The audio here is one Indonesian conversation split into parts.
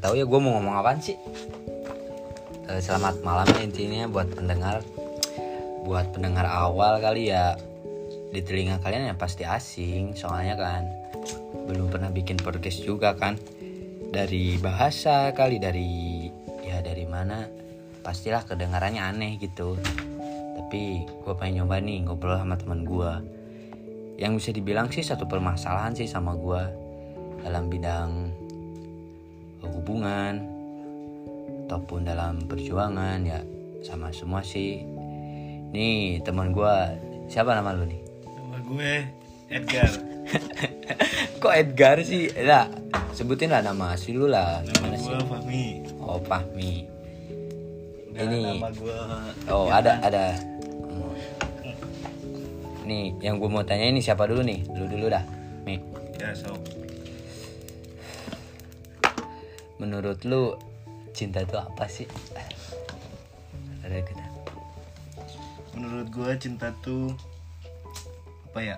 tahu ya gue mau ngomong apaan sih? Eh, selamat malam ya intinya buat pendengar buat pendengar awal kali ya. Di telinga kalian ya pasti asing soalnya kan. Belum pernah bikin podcast juga kan. Dari bahasa kali dari ya dari mana pastilah kedengarannya aneh gitu. Tapi gue pengen nyoba nih ngobrol sama teman gue yang bisa dibilang sih satu permasalahan sih sama gue dalam bidang hubungan ataupun dalam perjuangan ya sama semua sih nih teman gue siapa nama lu nih Nama gue Edgar. kok Edgar sih lah sebutin lah nama asli lu lah Nama gimana sih gue Fahmi. oh Fahmi Dan Ini. nama gue oh ada ada Hmm. nih yang gue mau tanya ini siapa dulu nih lu dulu dah nih ya so. Menurut lu cinta itu apa sih ada kita Menurut gue cinta tuh apa ya?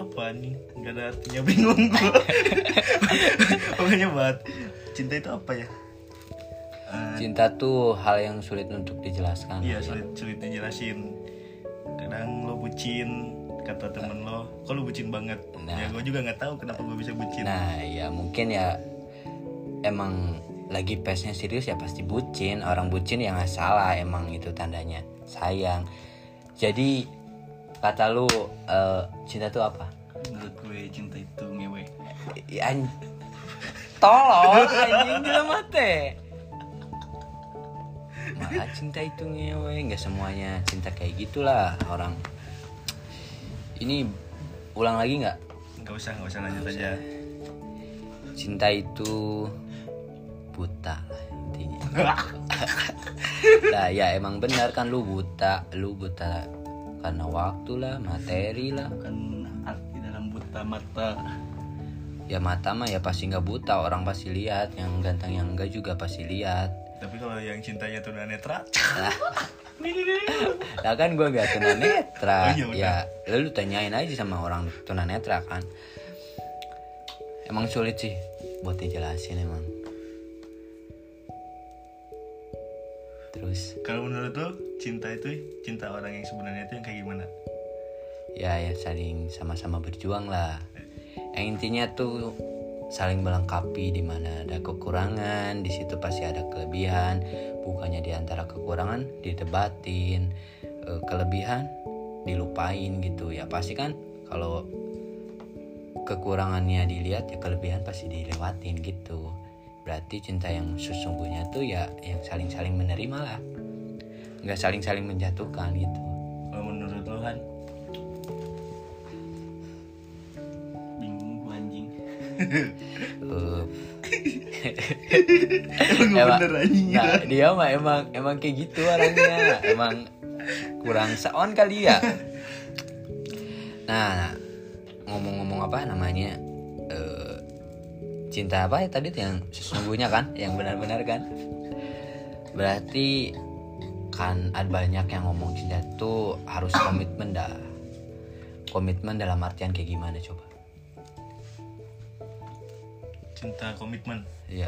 Apa nih? Gak ada artinya bingung gue. Pokoknya buat cinta itu apa ya? Eh, cinta tuh hal yang sulit untuk dijelaskan Iya sulit sulit dijelasin. Kadang lo bucin kata temen lo, kok lo bucin banget? Nah. Ya gue juga nggak tahu kenapa gue bisa bucin. Nah ya mungkin ya emang lagi pesnya serius ya pasti bucin Orang bucin ya nggak salah emang itu tandanya sayang Jadi kata lu eh, cinta tuh apa? Menurut gue cinta itu ngewe. An- Tolong anjing gila mate Malah cinta itu ngewe nggak semuanya cinta kayak gitulah orang Ini ulang lagi nggak? Nggak usah nggak usah lanjut aja. cinta itu buta lah intinya. Lah ya emang benar kan lu buta. Lu buta karena waktu lah materi lah. Bukan arti dalam buta mata. ya mata mah ya pasti nggak buta. Orang pasti lihat. Yang ganteng yang enggak juga pasti lihat. Tapi kalau yang cintanya tunanetra, lah kan gue gak tunanetra. Oh, iya, ya lu tanyain aja sama orang tunanetra kan. Emang sulit sih buat dijelasin emang. Terus? Kalau menurut lo cinta itu cinta orang yang sebenarnya itu yang kayak gimana? ya ya saling sama-sama berjuang lah. Yang intinya tuh saling melengkapi di mana ada kekurangan di situ pasti ada kelebihan. Bukannya di antara kekurangan didebatin eh, kelebihan dilupain gitu. Ya pasti kan kalau kekurangannya dilihat ya kelebihan pasti dilewatin gitu. Berarti cinta yang sesungguhnya tuh ya yang saling-saling menerima lah. Nggak saling-saling menjatuhkan gitu. Menurut lo kan? Emang Emang- bener anjing. Nah, dia mah emang emang kayak gitu orangnya. emang kurang seon kali ya. Nah, ngomong-ngomong apa namanya? eh, cinta apa ya tadi yang sesungguhnya kan, yang benar-benar kan. Berarti kan ada banyak yang ngomong cinta tuh harus komitmen dah. Komitmen dalam artian kayak gimana coba? Cinta komitmen. Iya.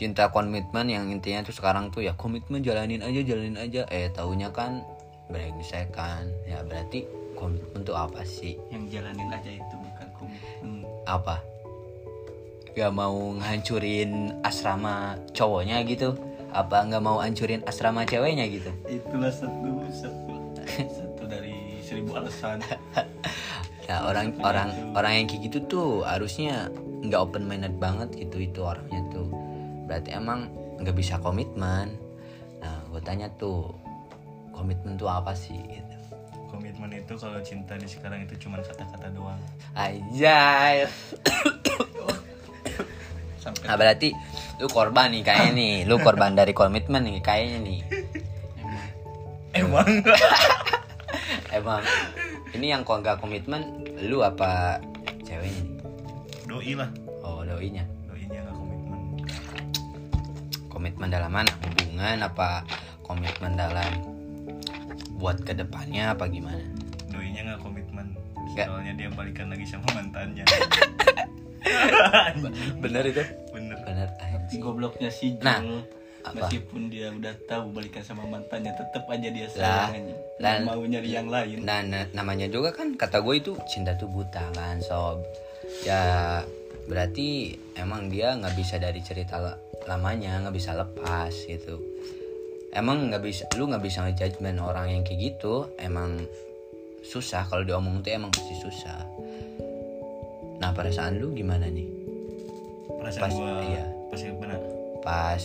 Cinta komitmen yang intinya tuh sekarang tuh ya komitmen jalanin aja jalanin aja eh taunya kan kan. Ya berarti komitmen tuh apa sih? Yang jalanin aja itu bukan komitmen. Apa? Gak mau ngancurin asrama cowoknya gitu? Apa nggak mau hancurin asrama ceweknya gitu? Itulah satu satu satu dari seribu alasan. Ya orang orang orang yang kayak gitu tuh harusnya nggak open minded banget gitu itu orangnya tuh. Berarti emang nggak bisa komitmen. Nah gue tanya tuh komitmen tuh apa sih gitu. Komitmen itu kalau cinta di sekarang itu cuma kata-kata doang. Sampai Nah berarti lu korban nih kayaknya nih. Lu korban dari komitmen nih kayaknya nih. emang Emang ini yang kok nggak komitmen lu apa ceweknya nih? Doi lah. Oh doinya. Doinya nggak komitmen. Komitmen dalam mana? Hubungan apa komitmen dalam buat ke depannya apa gimana? Doinya nggak komitmen Nggak. soalnya dia balikan lagi sama mantannya bener itu bener bener Tapi anjing gobloknya si Jul Nah, apa? meskipun dia udah tahu balikan sama mantannya tetap aja dia sayang lah. Mau nyari yang lain nah, na- namanya juga kan kata gue itu cinta tuh buta kan sob ya berarti emang dia nggak bisa dari cerita la- lamanya nggak bisa lepas gitu. Emang nggak bisa lu nggak bisa ngejudgment orang yang kayak gitu emang susah. Kalau diomong tuh emang pasti susah. Nah perasaan lu gimana nih? Perasaan Pas- gua iya. pas gimana pas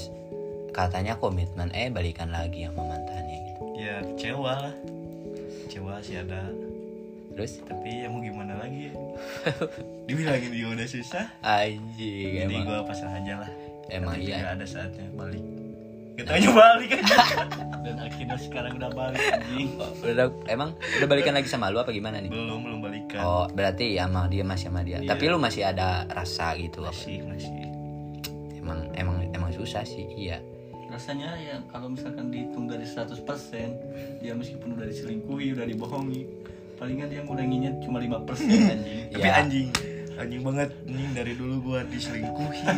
katanya komitmen eh balikan lagi sama mantannya gitu. Ya kecewa lah. Kecewa sih ada terus? Tapi ya mau gimana lagi? Dibilangin dia udah susah. Anjing jadi gua pasrah aja lah. Emang Nanti iya. juga ada saatnya balik. Katanya balik aja. Dan akhirnya sekarang udah balik anjing. Udah emang udah balikan lagi sama lu apa gimana nih? Belum belum balikan. Oh berarti ya sama dia masih sama dia. Iya. tapi lu masih ada rasa gitu apa? Masih masih. Emang emang emang susah sih iya. Rasanya ya kalau misalkan dihitung dari 100% dia meskipun udah diselingkuhi udah dibohongi palingan dia nguranginya cuma 5% anjing. Tapi Ya. anjing anjing banget. Anjing dari dulu gua diselingkuhin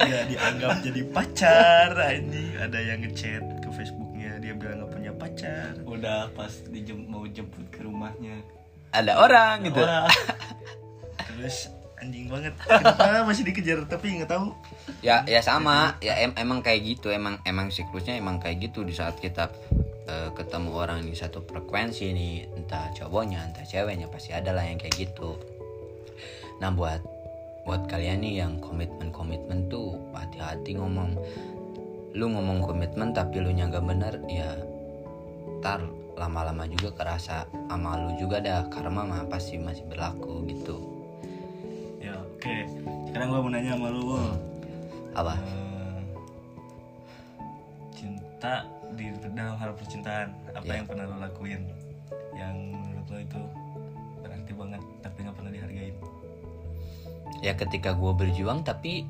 ya dianggap jadi pacar anjing. Ada yang ngechat ke Facebooknya dia bilang nggak punya pacar. Udah pas dijem- mau jemput ke rumahnya. Ada orang gitu. orang. Terus anjing banget. Kenapa masih dikejar? Tapi nggak tahu. Ya ya sama. Ya em- emang kayak gitu. Emang emang siklusnya emang kayak gitu di saat kita eh, ketemu orang di satu frekuensi nih entah cowoknya entah ceweknya pasti ada lah yang kayak gitu. Nah buat buat kalian nih yang komitmen komitmen tuh hati-hati ngomong. Lu ngomong komitmen tapi lu nya nggak bener ya ntar lama-lama juga kerasa sama lu juga dah. Karma mah pasti masih berlaku gitu. Ya oke. Sekarang gua mau nanya sama lu Wol. apa? Eh, cinta di dalam hal percintaan apa Ya. yang pernah lo lakuin yang menurut lo itu berarti banget tapi nggak pernah dihargain ya ketika gue berjuang tapi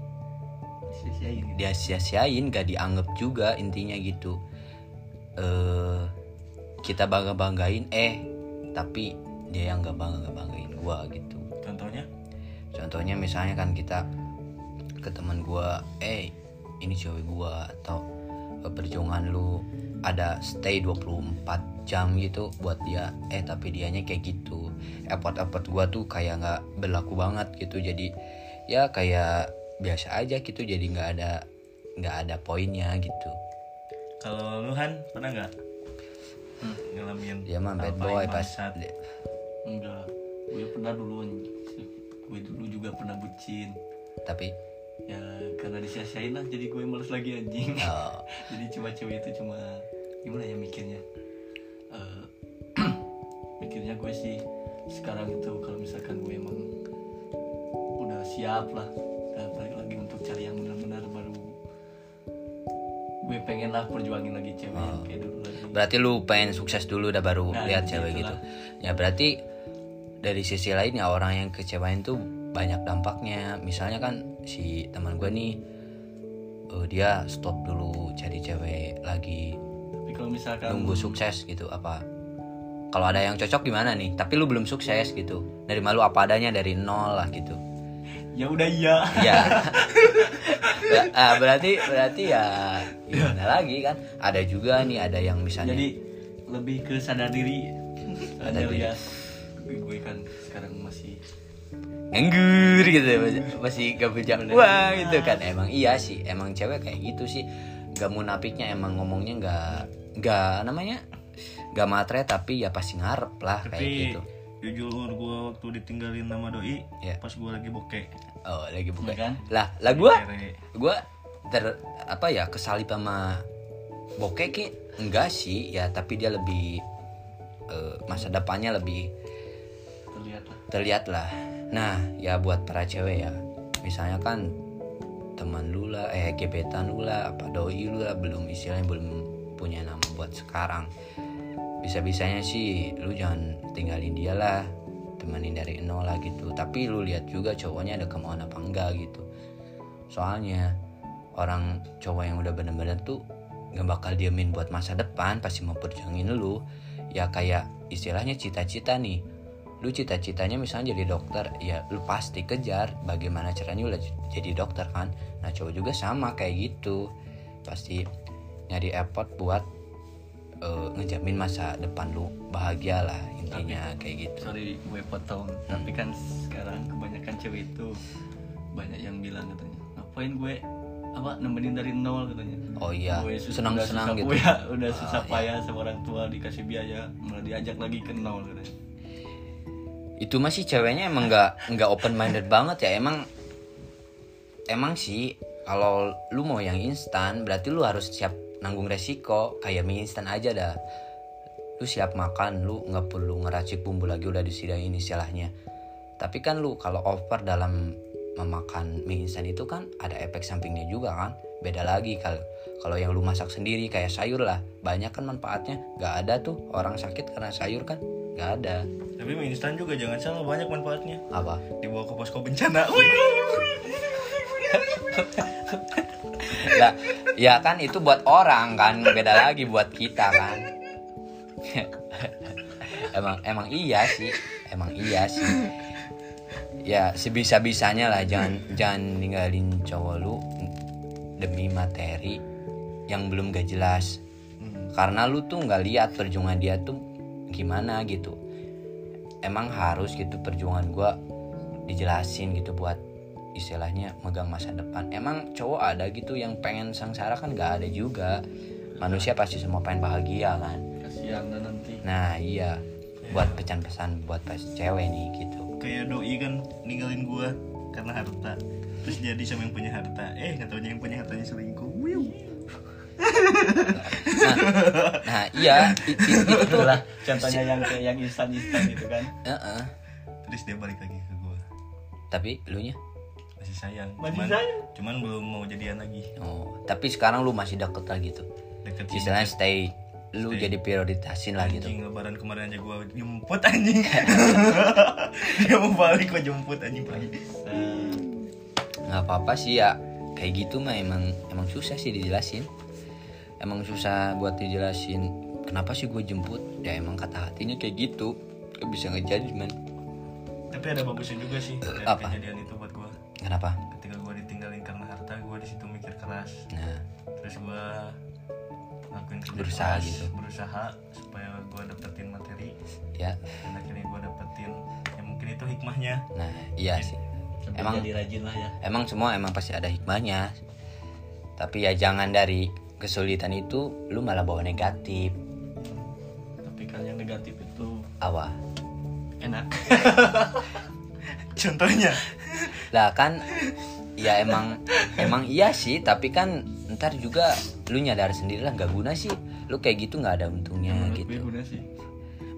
sia-siain gitu. dia sia-siain gak dianggap juga intinya gitu eh kita bangga banggain eh tapi dia yang gak bangga banggain gua gitu contohnya contohnya misalnya kan kita ke teman gua eh ini cewek gua atau perjuangan lu ada stay 24 jam gitu buat dia. Eh tapi dianya kayak gitu. Effort effort gua tuh kayak nggak berlaku banget gitu. Jadi ya kayak biasa aja gitu. Jadi nggak ada nggak ada poinnya gitu. Kalau lu Han pernah nggak? Ngalamin dia mah bad boy pas enggak gue pernah dulu gue dulu juga pernah bucin. Tapi ya karena disia-siain lah jadi gue males lagi anjing. Oh, jadi cuma cewek itu cuma gimana ya mikirnya? Eh, mikirnya gue sih sekarang itu kalau misalkan gue emang udah siap lah udah balik lagi untuk cari yang benar-benar baru gue pengen lah perjuangin lagi cewek yang kayak dulu lagi. Berarti lu pengen sukses dulu udah baru Nah, lihat cewek gitu. ya berarti dari sisi lain ya orang yang kecewain tuh banyak dampaknya. Misalnya kan si teman gue nih eh, dia stop dulu cari cewek lagi. Tapi kalau misalkan nunggu sukses gitu apa? Kalau ada yang cocok gimana nih? Tapi lu belum sukses gitu. Dari malu apa adanya dari nol lah gitu. Ya udah iya. Ya Ber- berarti berarti ya gimana lagi kan? Ada juga nih ada yang misalnya jadi lebih ke sadar diri. Sadar diri. ya. Gue kan sekarang masih nganggur gitu ya, masih, masih gak punya uang gitu kan. Emang iya sih emang cewek kayak gitu sih. Gak munafiknya emang ngomongnya gak gak namanya gak matre tapi ya pasti ngarep lah kayak tapi gitu. jujur gua waktu ditinggalin sama doi Iya. pas gua lagi bokeh. Oh lagi buka ya kan? Lah lah gue gue ter apa ya kesalip sama bokeh ki? Enggak sih ya tapi dia lebih eh, masa depannya lebih terlihat lah. terlihat lah nah ya buat para cewek ya. Misalnya kan teman lu lah eh gebetan lu lah apa doi lu lah belum istilahnya belum punya nama buat sekarang. Bisa bisanya sih lu jangan tinggalin dia lah temenin dari nol lah gitu. Tapi lu lihat juga cowoknya ada kemauan apa enggak gitu. Soalnya orang cowok yang udah bener-bener tuh nggak bakal diemin buat masa depan pasti mau perjuangin lu. Ya kayak istilahnya cita-cita nih lu cita-citanya misalnya jadi dokter ya lu pasti kejar bagaimana caranya lu jadi dokter kan. Nah cowok juga sama kayak gitu. Pasti nyari effort buat eh, ngejamin masa depan lu bahagia lah intinya kayak gitu. sorry gue potong. Tapi kan sekarang kebanyakan cewek itu banyak yang bilang katanya ngapain gue apa nemenin dari nol katanya. Oh iya Gue sus- senang-senang udah gitu. ya, udah susah Ah, payah sama orang tua dikasih biaya malah diajak lagi ke nol katanya itu masih ceweknya emang nggak nggak open minded banget ya. Emang emang sih kalau lu mau yang instan berarti lu harus siap nanggung resiko. Kayak mie instan aja dah. Lu siap makan lu nggak perlu ngeracik bumbu lagi udah disediain istilahnya. Tapi kan lu kalau over dalam memakan mie instan itu kan ada efek sampingnya juga kan. Beda lagi kalau kalau yang lu masak sendiri kayak sayur lah. Banyak kan manfaatnya. Nggak ada tuh orang sakit karena sayur kan nggak ada Tapi mie instan juga jangan salah banyak manfaatnya. apa Dibawa ke posko bencana. Lah, ya kan itu buat orang kan, beda lagi buat kita kan. emang emang iya sih, emang iya sih. Ya sebisa-bisanya lah jangan jangan ninggalin cowok lu demi materi yang belum gak jelas. Karena lu tuh nggak lihat perjuangan dia tuh gimana gitu. Emang harus gitu perjuangan gua dijelasin gitu buat istilahnya megang masa depan emang cowok ada gitu yang pengen sengsara kan nggak ada juga manusia pasti semua pengen bahagia kan kasihan nanti nah iya buat pesan-pesan buat pas cewek nih gitu Kayak doi kan ninggalin gua karena harta. Terus jadi sama yang punya harta. Eh, nggak taunya yang punya hartanya selingkuh. Wiu. Nah iya i- i- itu tuh itulah contohnya yang kayak yang instan instan gitu kan Heeh. Terus dia balik lagi ke gua. tapi lu nya Masih sayang. Masih cuman, sayang? Cuman belum mau jadian lagi. oh tapi sekarang lu masih deket lah gitu Deket istilahnya stay lu Stay. jadi prioritasin lah gitu Anjing lebaran kemarin aja gua jemput anjing. dia mau balik gua jemput anjing pagi. Eh, nggak apa-apa sih ya kayak gitu mah emang emang susah sih dijelasin emang susah buat dijelasin. Kenapa sih gue jemput? Ya emang kata hatinya kayak gitu. Gak bisa ngejudgment. Tapi ada bagusnya juga sih dari Apa? kejadian itu buat gua. kenapa? Ketika gua ditinggalin karena harta, gua di situ mikir keras. nah. Terus ngelakuin kerja Berusaha keras, gitu. berusaha supaya gua dapetin materi. Ya. Dan akhirnya gua dapetin ya mungkin itu hikmahnya. nah iya sih. Emang- jadi rajin lah ya. emang semua emang pasti ada hikmahnya. Tapi ya jangan dari kesulitan itu lu malah bawa negatif. Tapi kan yang negatif itu awal enak. Contohnya, lah kan ya emang emang iya sih tapi kan ntar juga lu nyadar sendiri lah nggak guna sih. Lu kayak gitu nggak ada untungnya menurut gitu. guna sih.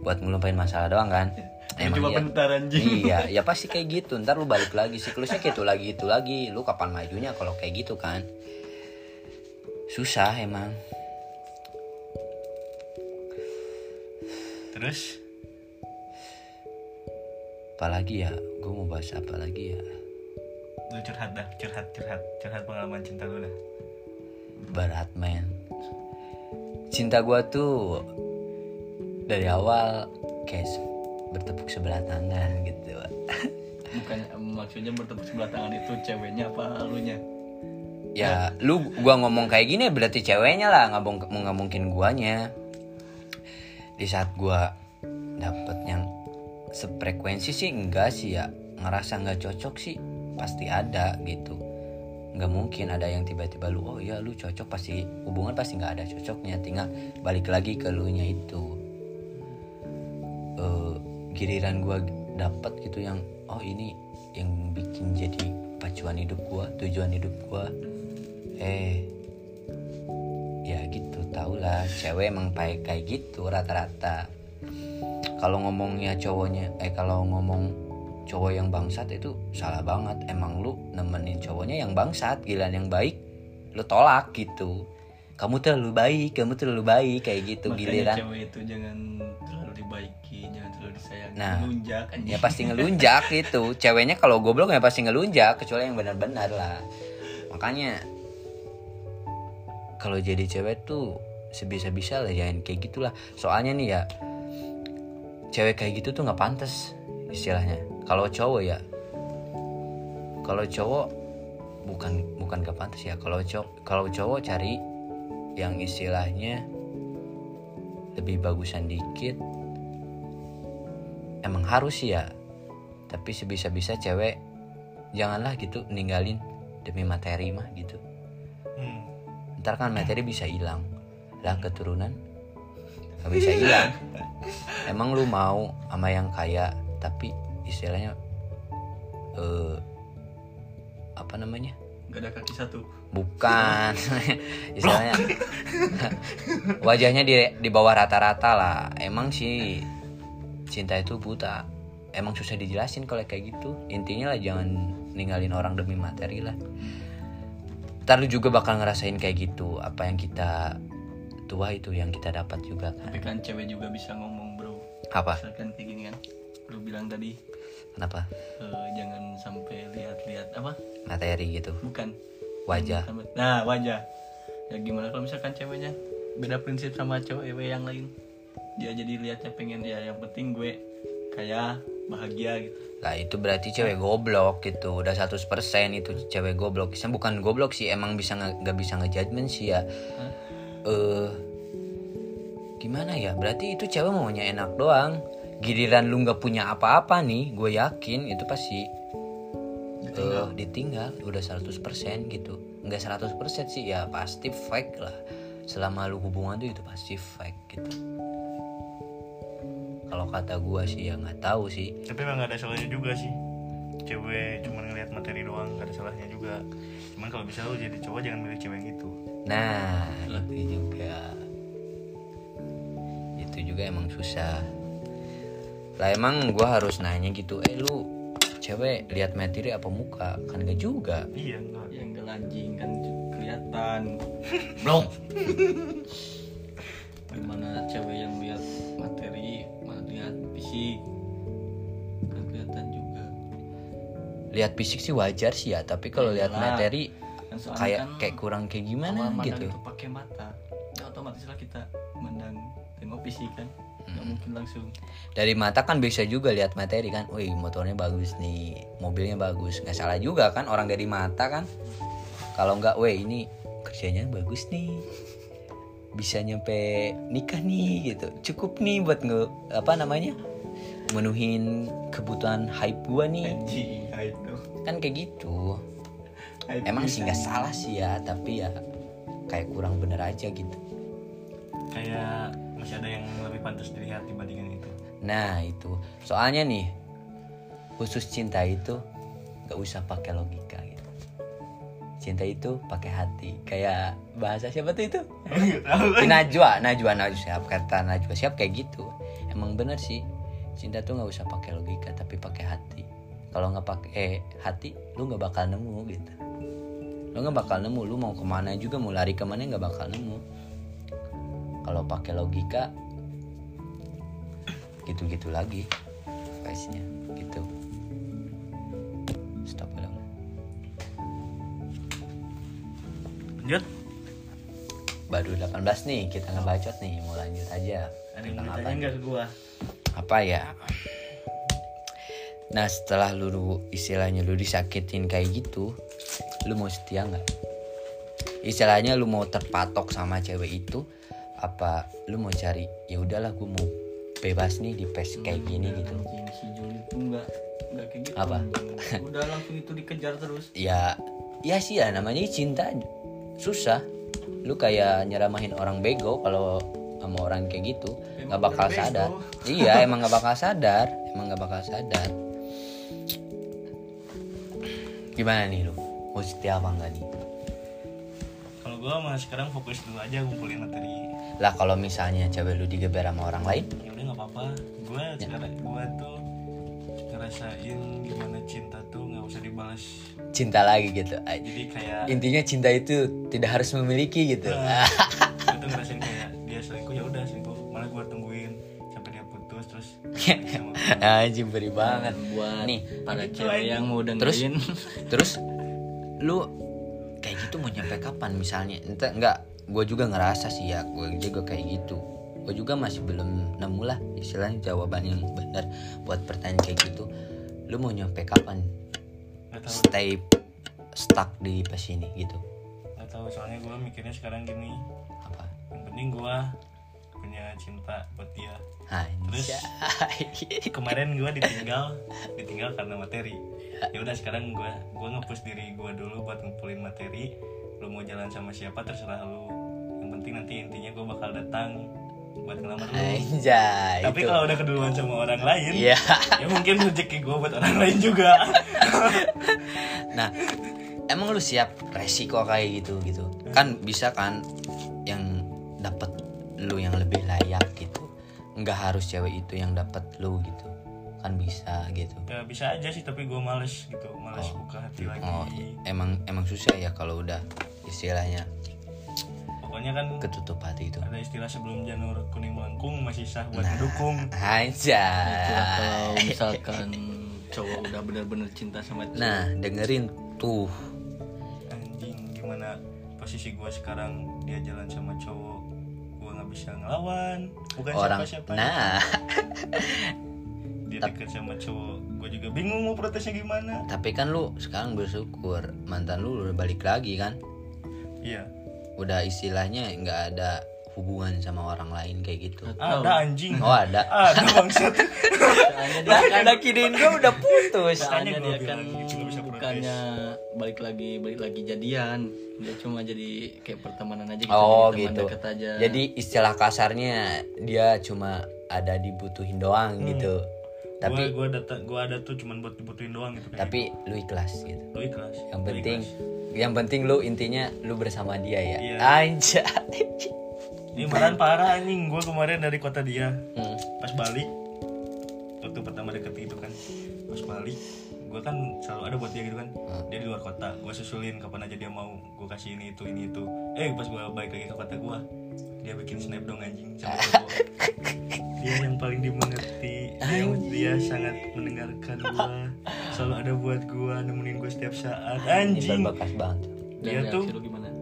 Buat ngelupain masalah doang kan? Emang cuma iya. bentar anjing. Iya ya pasti kayak gitu. Ntar lu balik lagi siklusnya kayak itu lagi itu lagi. Lu kapan majunya kalau kayak gitu kan susah emang. Terus? Apalagi ya? Gue mau bahas apa lagi ya? Lu curhat dah, curhat, curhat, curhat pengalaman cinta lu dah. berat men. Cinta gue tuh dari awal kayak bertepuk sebelah tangan gitu bukan maksudnya bertepuk sebelah tangan itu ceweknya apa lunya ya lu gua ngomong kayak gini berarti ceweknya lah nggak mung- nggak mungkin guanya. Di saat gua dapet yang sefrekuensi sih enggak sih ya. Ngerasa nggak cocok sih pasti ada gitu. Nggak mungkin ada yang tiba-tiba lu oh ya lu cocok. Pasti hubungan pasti nggak ada cocoknya. Tinggal balik lagi ke lu nya itu. Eh, giliran gua dapet gitu yang oh ini yang bikin jadi pacuan hidup gua tujuan hidup gua eh ya gitu tau lah cewek emang kayak kayak gitu rata-rata. Kalau ngomongnya cowoknya eh kalau ngomong cowok yang bangsat itu salah banget. Emang lu nemenin cowoknya yang bangsat giliran yang baik lu tolak gitu. Kamu terlalu baik kamu terlalu baik kayak gitu makanya giliran. cewek itu jangan terlalu dibaiki jangan terlalu disayangi Nah. melunjak anjing. ya pasti ngelunjak gitu. Ceweknya kalau goblok ya pasti ngelunjak kecuali yang benar-benar lah. Makanya kalau jadi cewek tuh sebisa-bisa lah jangan kayak gitulah. Soalnya nih ya cewek kayak gitu tuh nggak pantas istilahnya. Kalau cowok ya kalau cowok bukan bukan gak pantas ya. Kalau cowok kalau cowok cari yang istilahnya lebih bagusan dikit emang harus ya. Tapi sebisa-bisa cewek janganlah gitu ninggalin demi materi mah gitu. Ntar kan materi bisa hilang. Lah keturunan nggak bisa hilang. Emang lu mau sama yang kaya tapi istilahnya eh apa namanya? Gak ada kaki satu. bukan. Istilahnya wajahnya di di bawah rata-rata lah. Emang sih cinta itu buta. Emang susah dijelasin kalau kayak gitu. Intinya lah jangan ninggalin orang demi materi lah ntar lu juga bakal ngerasain kayak gitu apa yang kita tua itu yang kita dapat juga kan Tapi kan cewek juga bisa ngomong bro. apa Misalkan kayak gini kan. Lu bilang tadi kenapa eh, jangan sampai lihat-lihat apa? materi gitu Bukan. wajah Nah wajah. Ya gimana kalau misalkan ceweknya beda prinsip sama cewek yang lain. Dia jadi lihatnya pengen ya yang penting gue kaya bahagia gitu. lah itu berarti cewek goblok gitu. Udah 100% itu cewek goblok. Saya bukan goblok sih emang bisa nggak bisa ngejudgment sih ya. Eh gimana ya? Berarti itu cewek maunya enak doang. Giliran lu nggak punya apa-apa nih gue yakin itu pasti eh, ditinggal. Udah 100% gitu. Nggak 100% sih ya pasti fake lah. Selama lu hubungan tuh itu pasti fake gitu kalau kata gue sih ya nggak tahu sih Tapi emang gak ada salahnya juga sih. Cewek cuma ngeliat materi doang gak ada salahnya juga. Cuman kalau bisa lu jadi cowok jangan milih cewek yang gitu. Nah, itu juga. Itu juga emang susah. Lah emang gua harus nanya gitu, eh lu cewek lihat materi apa muka? Kan gak juga. Iya enggak. yang gak anjing kan kelihatan blok fisik kan kelihatan juga Lihat fisik sih wajar sih ya, tapi kalau lihat Iyalah. materi kan kayak kan kayak kurang kayak gimana awal gitu. itu pakai mata ya otomatis lah kita mandang tengok fisik kan nggak mungkin langsung Dari mata kan bisa juga lihat materi kan. Wih, motornya bagus nih, mobilnya bagus. nggak salah juga kan orang dari mata kan. Kalau nggak, weh ini kerjanya bagus nih. Bisa nyampe nikah nih gitu. Cukup nih buat nge apa namanya? Menuhin kebutuhan hype gua nih. anjing Kan kayak gitu. Emang sih nggak salah sih ya, tapi ya kayak kurang bener aja gitu. Kayak masih ada yang lebih pantas dilihat dibandingin itu. Nah itu soalnya nih khusus cinta itu nggak usah pakai logika gitu. Cinta itu pakai hati. Kayak bahasa siapa tuh itu? Si Najwa, Najwa, Najwa siap kata Najwa siap kayak gitu. Emang bener sih cinta tuh nggak usah pakai logika tapi pakai hati. Kalau nggak pakai eh, hati, lu nggak bakal nemu gitu. Lu nggak bakal nemu. Lu mau ke mana juga mau lari ke mana nggak bakal nemu. Kalau pakai logika gitu-gitu lagi face-nya gitu stop dulu Lanjut. baru 18 nih kita ngebacot nih mau lanjut aja Ada yang apa ditanya nggak ke gua? Apa ya? Nah setelah lu istilahnya lu disakitin kayak gitu lu mau setia nggak? Istilahnya lu mau terpatok sama cewek itu apa lu mau cari ya udahlah gue mau bebas nih di pes kayak gini gitu. si Juli tuh nggak nggak kayak gitu. Apa? udah langsung itu dikejar terus. Ya ya sih ya namanya cinta susah. Lu kayak nyeramahin orang bego kalau sama orang kayak gitu nggak bakal sadar. iya emang nggak bakal sadar. Emang nggak bakal sadar. Gimana nih lu? Mau setia apa enggak nih? Kalau gua mah sekarang fokus dulu aja ngumpulin materi. lah kalau misalnya cewek lu digeber sama orang lain? Ya udah nggak apa-apa. Gua sekarang gua tuh ngerasain gimana cinta tuh nggak usah dibalas. cinta lagi gitu. Jadi kayak intinya cinta itu tidak harus memiliki gitu. Nah, gue tuh ngerasain kayak anjing beri banget. Buat nih para Gitu cewek yang mau Terus? dengerin. Terus lu kayak gitu mau nyampe kapan? Misalnya entah enggak gue juga ngerasa sih ya gue juga kayak gitu. Gue juga masih belum nemu lah istilahnya jawaban yang benar buat pertanyaan kayak gitu. Lu mau nyampe kapan? Nggak stay stuck di pas ini gitu. Nggak tahu soalnya gue mikirnya sekarang gini. Apa? Yang penting gue punya cinta buat dia Anjay. kemarin gue ditinggal ditinggal karena materi ya udah sekarang gue gue ngepush diri gue dulu buat ngumpulin materi lu mau jalan sama siapa terserah lu yang penting nanti intinya gue bakal datang buat ngelamar lu Anjay. tapi itu. kalau udah keduluan sama orang lain Iya. ya mungkin rezeki gue buat orang lain juga Nah, emang lu siap resiko kayak gitu gitu? Kan bisa kan yang lu yang lebih layak gitu. Nggak harus cewek itu yang dapat lu gitu. Kan bisa gitu. ya bisa aja sih tapi gue males gitu males buka hati lagi Oh, emang emang susah ya kalau udah istilahnya pokoknya kan ketutup hati itu. ada istilah sebelum janur kuning melengkung masih sah buat Nah. mendukung Anjay. Itulah kalau misalkan cowok udah bener-bener cinta sama cewek Nah, dengerin tuh. anjing gimana posisi gue sekarang dia jalan sama cowok bisa ngelawan bukan Orang siapa-siapa nah, dia deket sama cowok gue juga bingung mau protesnya gimana tapi kan lu sekarang bersyukur mantan lu udah balik lagi kan? iya Udah istilahnya nggak ada hubungan sama orang lain kayak gitu. ada anjing Oh ada. ada bangsat Soalnya dia Lah kan ada kirain gue udah putus. soalnya dia kan gitu, bisa. Bukannya balik lagi balik lagi jadian dia cuma jadi kayak pertemanan aja gitu Oh jadi teman gitu. deket aja Jadi istilah kasarnya dia cuma ada dibutuhin doang gitu. Tapi gue data gue ada tuh cuman buat dibutuhin doang gitu kayak tapi lu ikhlas gitu. lu ikhlas Yang Lu penting ikhlas. yang penting lu intinya lu bersama dia ya. Iya. Anjay. ini malahan parah anjing gue kemarin dari kota dia Hmm. pas balik waktu pertama deket itu kan pas balik gue kan selalu ada buat dia gitu kan. Dia di luar kota. Gue susulin kapan aja dia mau. Gue kasih ini itu ini itu. Eh pas gue balik lagi ke kota gue dia bikin snap dong anjing sama dia yang paling dimengerti. Dia, dia sangat mendengarkan gue selalu ada buat gue nemenin gue setiap saat. Anjing. Banget. Dia tuh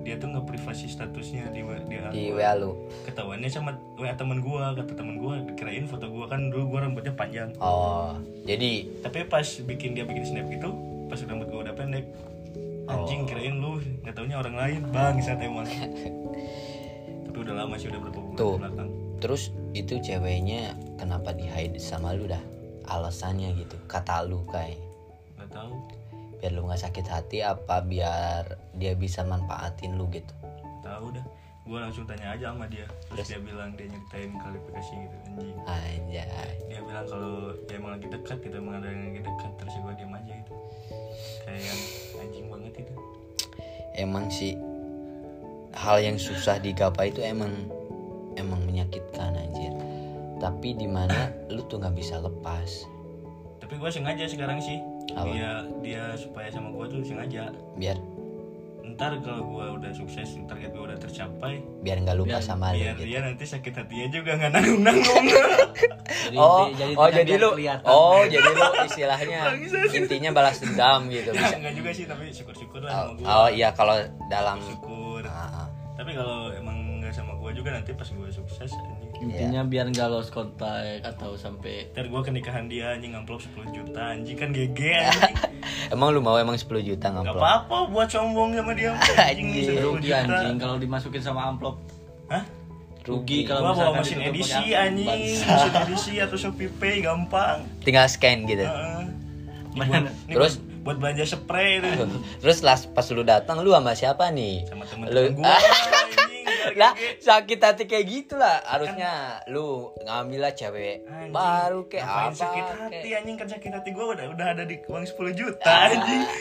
dia tuh nggak privasi statusnya di di di WA lu. ketahuannya sama WA teman gua kata teman gua dikirain foto gua kan dulu gua rambutnya panjang Oh, jadi tapi pas bikin dia bikin snap gitu pas rambut gua udah pendek anjing kirain lu nggak taunya orang lain bang saat emang tapi udah lama sih udah berapa bulan Tuh. belakang terus itu ceweknya kenapa di hide sama lu dah? Alasannya gitu. Kata lu kayak nggak tahu biar lu nggak sakit hati apa biar dia bisa manfaatin lu gitu. tahu dah. Gua langsung tanya aja sama dia. Terus dia bilang dia nyeritain klarifikasi gitu anjing. Anjay. dia bilang kalau dia emang lagi dekat gitu emang ada yang lagi dekat terus gua diam aja gitu. Kayak anjing banget itu. Emang sih hal yang susah digapai itu emang emang menyakitkan anjir. Tapi di mana lu tuh nggak bisa lepas. Tapi gue sengaja sekarang sih Apa? dia dia supaya sama gue tuh sengaja. Biar. Ntar kalau gue udah sukses target gue udah tercapai biar nggak lupa Biar- sama biar gitu. dia nanti sakit hatinya juga nggak nanggung nanggung jadi, oh jadi oh jadi biar lu kelihatan. oh jadi lu istilahnya intinya balas dendam gitu ya bisa. enggak juga sih tapi syukur syukur lah oh, sama gue oh iya kalau dalam syukur. Ah, ah. tapi kalau emang nggak sama gue juga nanti pas gue sukses intinya biar nggak lost kontak atau sampai ntar gue ke nikahan dia anjing ngamplop 10 juta anjing kan GG anjing. Emang lu mau emang 10 juta ngamplop? Apa-apa buat sombong sama dia anjing Anjing. 10 rugi anjing kalau dimasukin sama amplop. Hah? Rugi gua kalau bawa misalkan mesin edisi anjing. Mesin edisi atau Shopee Pay gampang. Tinggal scan gitu. Mana? buat- Terus? buat, belanja spray itu. Terus las pas lu datang lu sama siapa nih? Sama lu temen-temen gua anjing. biar lah sakit hati kayak gitu lah harusnya lu ngambil lah cewek Anjing, baru kayak ngapain apa sakit hati kayak- anjing? Kan sakit hati gua udah udah ada di uang 10 juta anjing.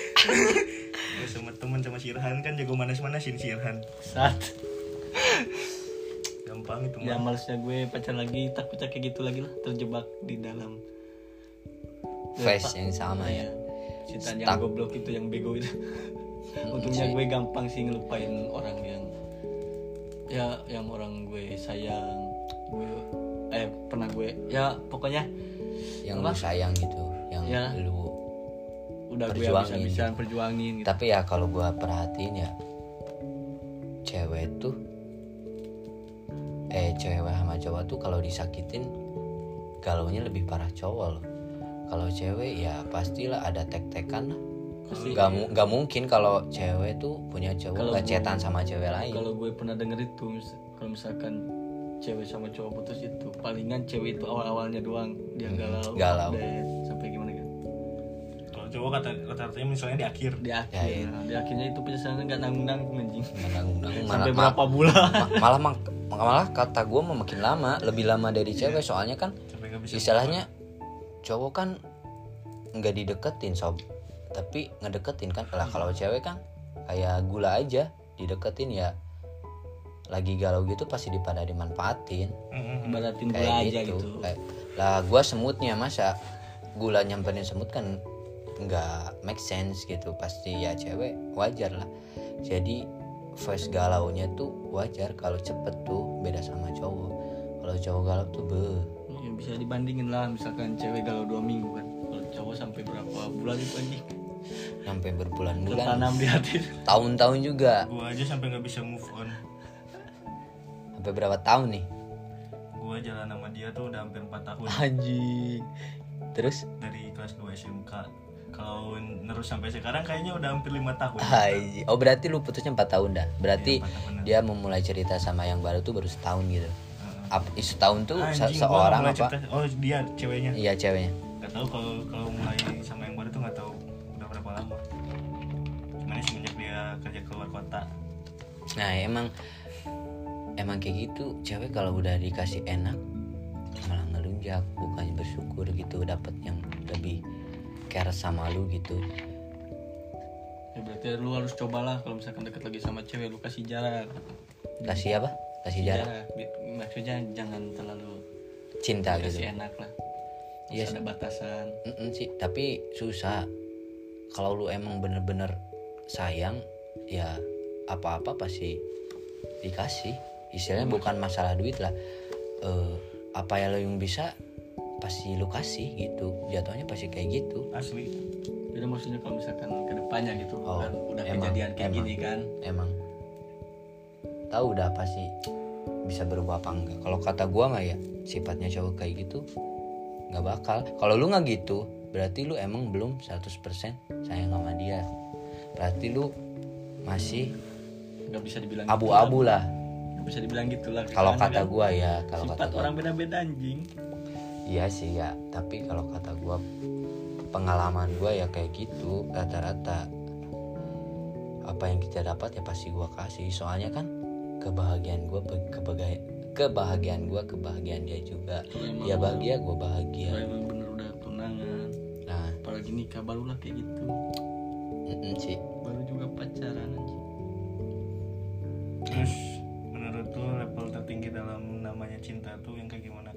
Gua sama temen sama si Irhan kan jago manas-manasin si Irhan. Saat gampang itu ya malesnya gue pacar lagi takutnya kayak gitu lagi lah terjebak di dalam. Face yang sama ya. Cinta Stuck. yang goblok itu yang bego itu. Untungnya gue gampang sih ngelupain orang yang ya yang orang gue sayang gue eh pernah gue ya pokoknya. Yang Apa? lu sayang gitu yang Ya. lu udah gue Perjuangin bisa-bisaan perjuangin gitu. Tapi ya kalau gua perhatiin ya cewek tuh eh cewek sama cowok tuh kalau disakitin galaunya lebih parah cowok loh. Kalau cewek ya pastilah ada tek-tekan lah Pasti. Gak, mu- gak mungkin kalau cewek tuh punya cowok Kalau gak gua- cetan sama cewek lain. kalau gue pernah denger itu kalau misalkan cewek sama cowok putus itu palingan cewek itu awal awalnya doang dia Hmm, galau galau. sampai gimana kan? Kalau cowok kata kata-katanya misalnya di akhir. Di akhir. Ya, iya. nah, di akhirnya itu penyesalan nggak nanggung nanggung anjing. Menanggung-nanggung mana sampai ma- berapa bulan? ma- malah mak- malah kata gue mau makin lama lebih lama dari cewek. Soalnya kan nggak istilahnya cowok kan nggak dideketin sob tapi ngedeketin kan lah kalau cewek kan kayak gula aja dideketin ya. Lagi galau gitu pasti dipada dimanfaatin. Mm-mm. ibaratin gula kayak aja gitu, gitu. Kayak- lah gua semutnya masa gula nyamperin semut kan nggak make sense gitu. Pasti ya cewek wajar lah. Jadi first galaunya tuh wajar kalau cepet tuh beda sama cowok. Kalau cowok galau tuh be. Ya, bisa dibandingin lah misalkan cewek galau dua minggu kan. Kalau cowok sampai berapa bulan itu anjing sampai berbulan-bulan. Tertanam di hati. Tahun-tahun juga. Gua aja sampai nggak bisa move on. Sampai berapa tahun nih? Gua jalan sama dia tuh udah hampir 4 tahun. Anjing. Terus? Dari kelas 2 SMK kalau nerus sampai sekarang kayaknya udah hampir lima tahun. Hai oh berarti lu putusnya 4 tahun dah? Berarti empat tahunan. dia memulai cerita sama yang baru tuh baru setahun gitu. Heeh. Ap, setahun tuh se- Anjing, gua seorang apa? cerita- oh dia ceweknya? Iya ceweknya. Nggak tahu kalau kalau mulai sama yang baru keluar kota. Nah emang emang kayak gitu. Cewek kalau udah dikasih enak malah ngelunjak. Bukannya bersyukur gitu dapat yang lebih care sama lu gitu. Ya berarti lu harus cobalah kalau misalkan deket lagi sama cewek lu kasih jarak. Kasih apa? Kasih jarak? Bi- maksudnya jangan terlalu cinta gitu. kasih enak lah. Iya Harus ada batasan. Mm-mm sih tapi susah. Kalau lu emang bener-bener sayang ya apa-apa pasti dikasih. Istilahnya bukan masalah duit lah. Eh, apa yang lo yang bisa pasti lu kasih gitu. Jatuhnya pasti kayak gitu. Asli. Jadi maksudnya kalau misalkan ke depannya gitu Oh, kan udah emang, kejadian kayak emang. gini kan? Emang. Tahu udah pasti bisa berubah apa enggak. Kalau kata gua mah ya sifatnya cowok kayak gitu nggak bakal. Kalau lu nggak gitu berarti lu emang belum 100% sayang sama dia. Berarti lu masih nggak bisa dibilang abu-abu gitu lah. nggak bisa dibilang gitulah kalau kata kan gua ya kalau kata gua. orang beda-beda anjing. Iya sih ya. Tapi kalau kata gua pengalaman gua ya kayak gitu rata-rata apa yang kita dapat ya pasti gua kasih. Soalnya kan kebahagiaan gua kebahagiaan kebahagiaan gua kebahagiaan dia juga. Dia lu- bahagia gua bahagia. Kalau emang bener udah tunangan. Nah. Apalagi nikah baru lah kayak gitu. Sih. baru juga pacaran anjing. Terus menurut lu level tertinggi dalam namanya cinta tuh yang kayak gimana?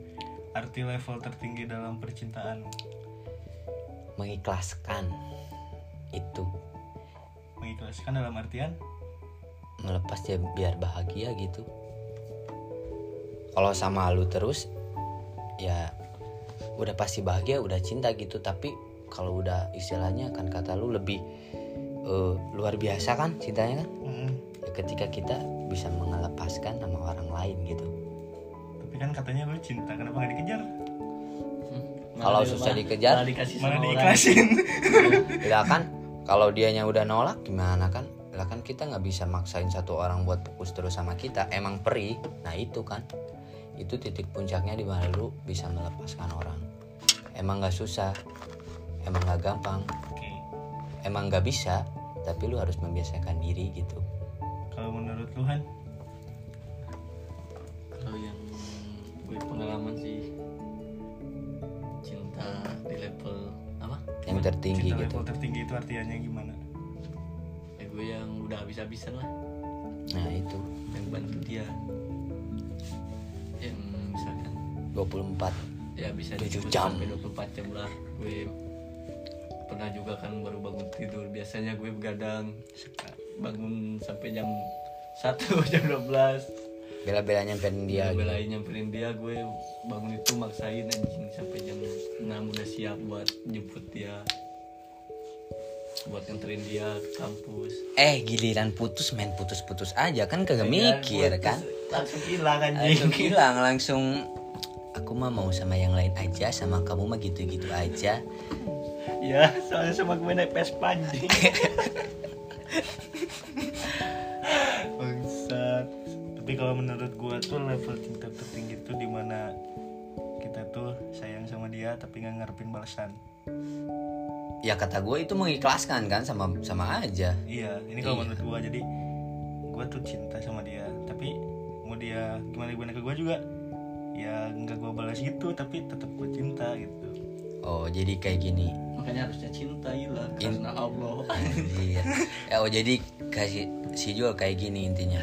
Arti level tertinggi dalam percintaan? Mengikhlaskan itu. Mengikhlaskan dalam artian? Melepas dia biar bahagia gitu. Kalau sama lu terus ya udah pasti bahagia udah cinta gitu. Tapi kalau udah istilahnya kan kata lu lebih eh, luar biasa kan cintanya kan? Mm-mm. Ya, ketika kita bisa mengelepaskan sama orang lain gitu. Tapi kan katanya lu cinta kenapa nggak dikejar? Kalau Malah susah malah- dikejar, malah dikasih mana sama orang. diikhlasin. Lah kan kalau dianya udah nolak gimana kan? Lah kan kita nggak bisa maksain satu orang buat fokus terus sama kita. Emang perih. Nah itu kan. Itu titik puncaknya di mana lu bisa melepaskan orang. Emang nggak susah. Emang nggak gampang. Oke. Emang nggak bisa tapi lu harus membiasakan diri gitu. Kalau menurut lu Han kalau yang gue pengalaman sih cinta di level apa? Yang tertinggi cinta gitu. level tertinggi itu artinya gimana? Ya gue yang udah habis-habisan lah. Nah itu. Yang bantu dia. Yang misalkan 24 ya bisa Tujuh disebut jam. sampai 24 jam lah. Gue pernah juga kan baru bangun tidur. Biasanya gue begadang bangun sampai jam 1 jam 12 bela-bela nyamperin dia gitu. belain nyamperin dia gue bangun itu maksain anjing sampai jam 6 udah siap buat jemput dia. Buat nganterin dia ke kampus. Eh giliran putus main putus-putus aja. Kan kagak Iya, mikir putus, kan? langsung hilang langsung anjing hilang langsung aku mah mau sama yang lain aja sama kamu mah gitu-gitu aja ya soalnya sama gue naik Vespa anjing. Bangsat. Tapi kalau menurut gua tuh level cinta tertinggi tuh di mana kita tuh sayang sama dia tapi nggak ngarepin balasan. Ya kata gue itu mengikhlaskan kan sama sama aja. Iya ini kalau Iya. menurut gua. Jadi gua tuh cinta sama dia. Tapi mau dia gimana gimana ke gua juga ya nggak gua balas gitu tapi tetap gua cinta gitu oh jadi kayak gini makanya harusnya cintailah In- karena Allah Anjir. Ya, oh jadi kasih si Jul kayak gini intinya.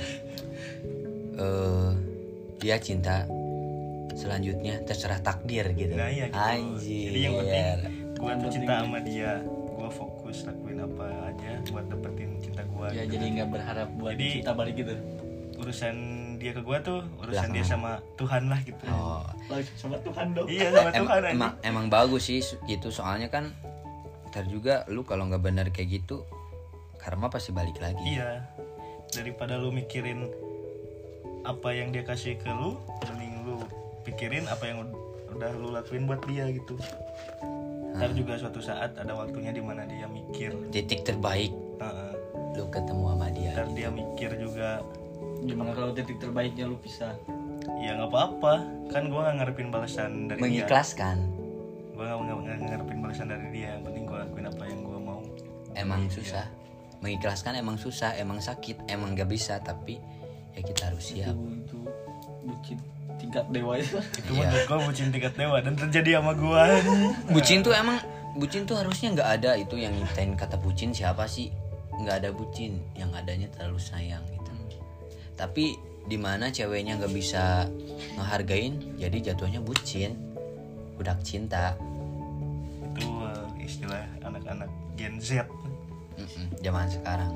Eh dia cinta selanjutnya terserah takdir gitu. nah iya gitu Anjir. jadi yang penting gua tuh cinta sama dia gua fokus lakuin apa aja buat dapetin cinta gua ya gitu. jadi nggak berharap buat Jadi- cinta balik gitu urusan dia ke gua tuh urusan dia Belakangan. sama Tuhan lah gitu. Oh, langsung sama Tuhan dong. Iya sama em- Tuhan aja emang emang bagus sih gitu. Soalnya kan ntar juga lu kalau nggak benar kayak gitu karma pasti balik lagi. iya. Daripada lu mikirin apa yang dia kasih ke lu mending lu pikirin apa yang ud- udah lu lakuin buat dia gitu. Ntar juga suatu saat ada waktunya di mana dia mikir. Titik terbaik. Heeh. lu ketemu sama dia. ntar dia mikir juga gimana kalau titik terbaiknya lu bisa ya nggak apa-apa. Kan gua nggak ngarepin balasan dari dia. Mengikhlaskan. gua nggak nggak- nggak ngarepin balasan dari dia. Yang penting gua lakuin apa yang gua mau. Emang susah. Mengikhlaskan emang susah, emang sakit, emang gak bisa tapi ya kita harus siap. itu itu bucin tingkat dewa itu. Itu Iya. menurut gua bucin tingkat dewa dan terjadi sama gua. Bucin tuh emang bucin tuh harusnya nggak ada. Itu yang nyiptain kata bucin siapa sih? Nggak ada bucin. Yang adanya terlalu sayang. gitu tapi di mana ceweknya nggak bisa ngehargain jadi jatuhnya bucin budak cinta. Itu uh, istilah anak-anak Gen Z. Mm-mm, zaman sekarang.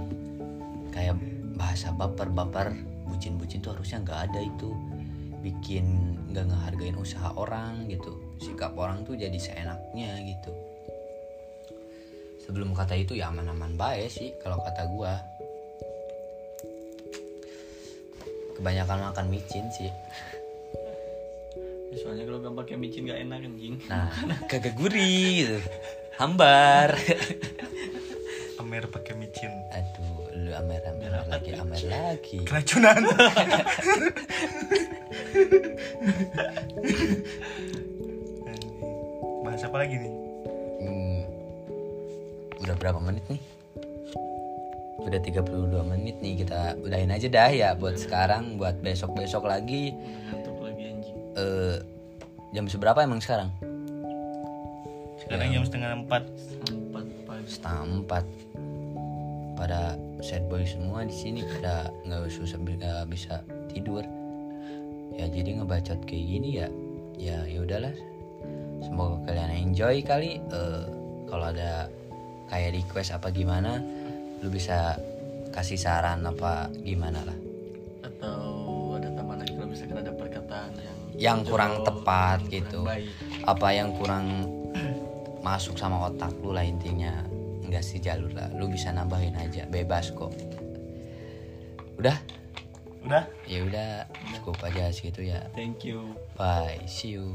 Kayak bahasa baper baper bucin bucin tuh harusnya nggak ada itu. Bikin nggak ngehargain usaha orang gitu. Sikap orang tuh jadi seenaknya gitu. Sebelum kata itu ya aman-aman baik sih kalau kata gua kebanyakan makan micin sih. Ya, soalnya kalau gak pakai micin gak enak anjing. Nah kagak gurih gitu. Hambar. Amer pakai micin. Aduh lu amer amer Biar lagi amer lagi. Keracunan. Bahas apa lagi nih? Hmm, udah berapa menit nih? Udah 32 menit nih kita udahin aja dah ya buat sekarang buat besok-besok lagi. Ngantuk lagi anjing. Eh jam seberapa emang sekarang? sekarang jam setengah empat. Setengah empat pada sad boy semua di sini pada nggak susah nggak bisa tidur. Ya jadi ngebacot kayak gini ya ya ya udahlah. Semoga kalian enjoy kali. Eh, kalau ada kayak request apa gimana lu bisa kasih saran apa gimana lah? Atau ada tambahan lagi kalau misalkan ada perkataan yang Yang kurang jorok, tepat yang gitu. kurang baik. apa yang kurang masuk sama otak lu lah intinya. Nggak sih jalur lah. Lu bisa nambahin aja. Bebas kok. Udah? Udah? Ya udah. Cukup aja segitu ya. Thank you. Bye. See you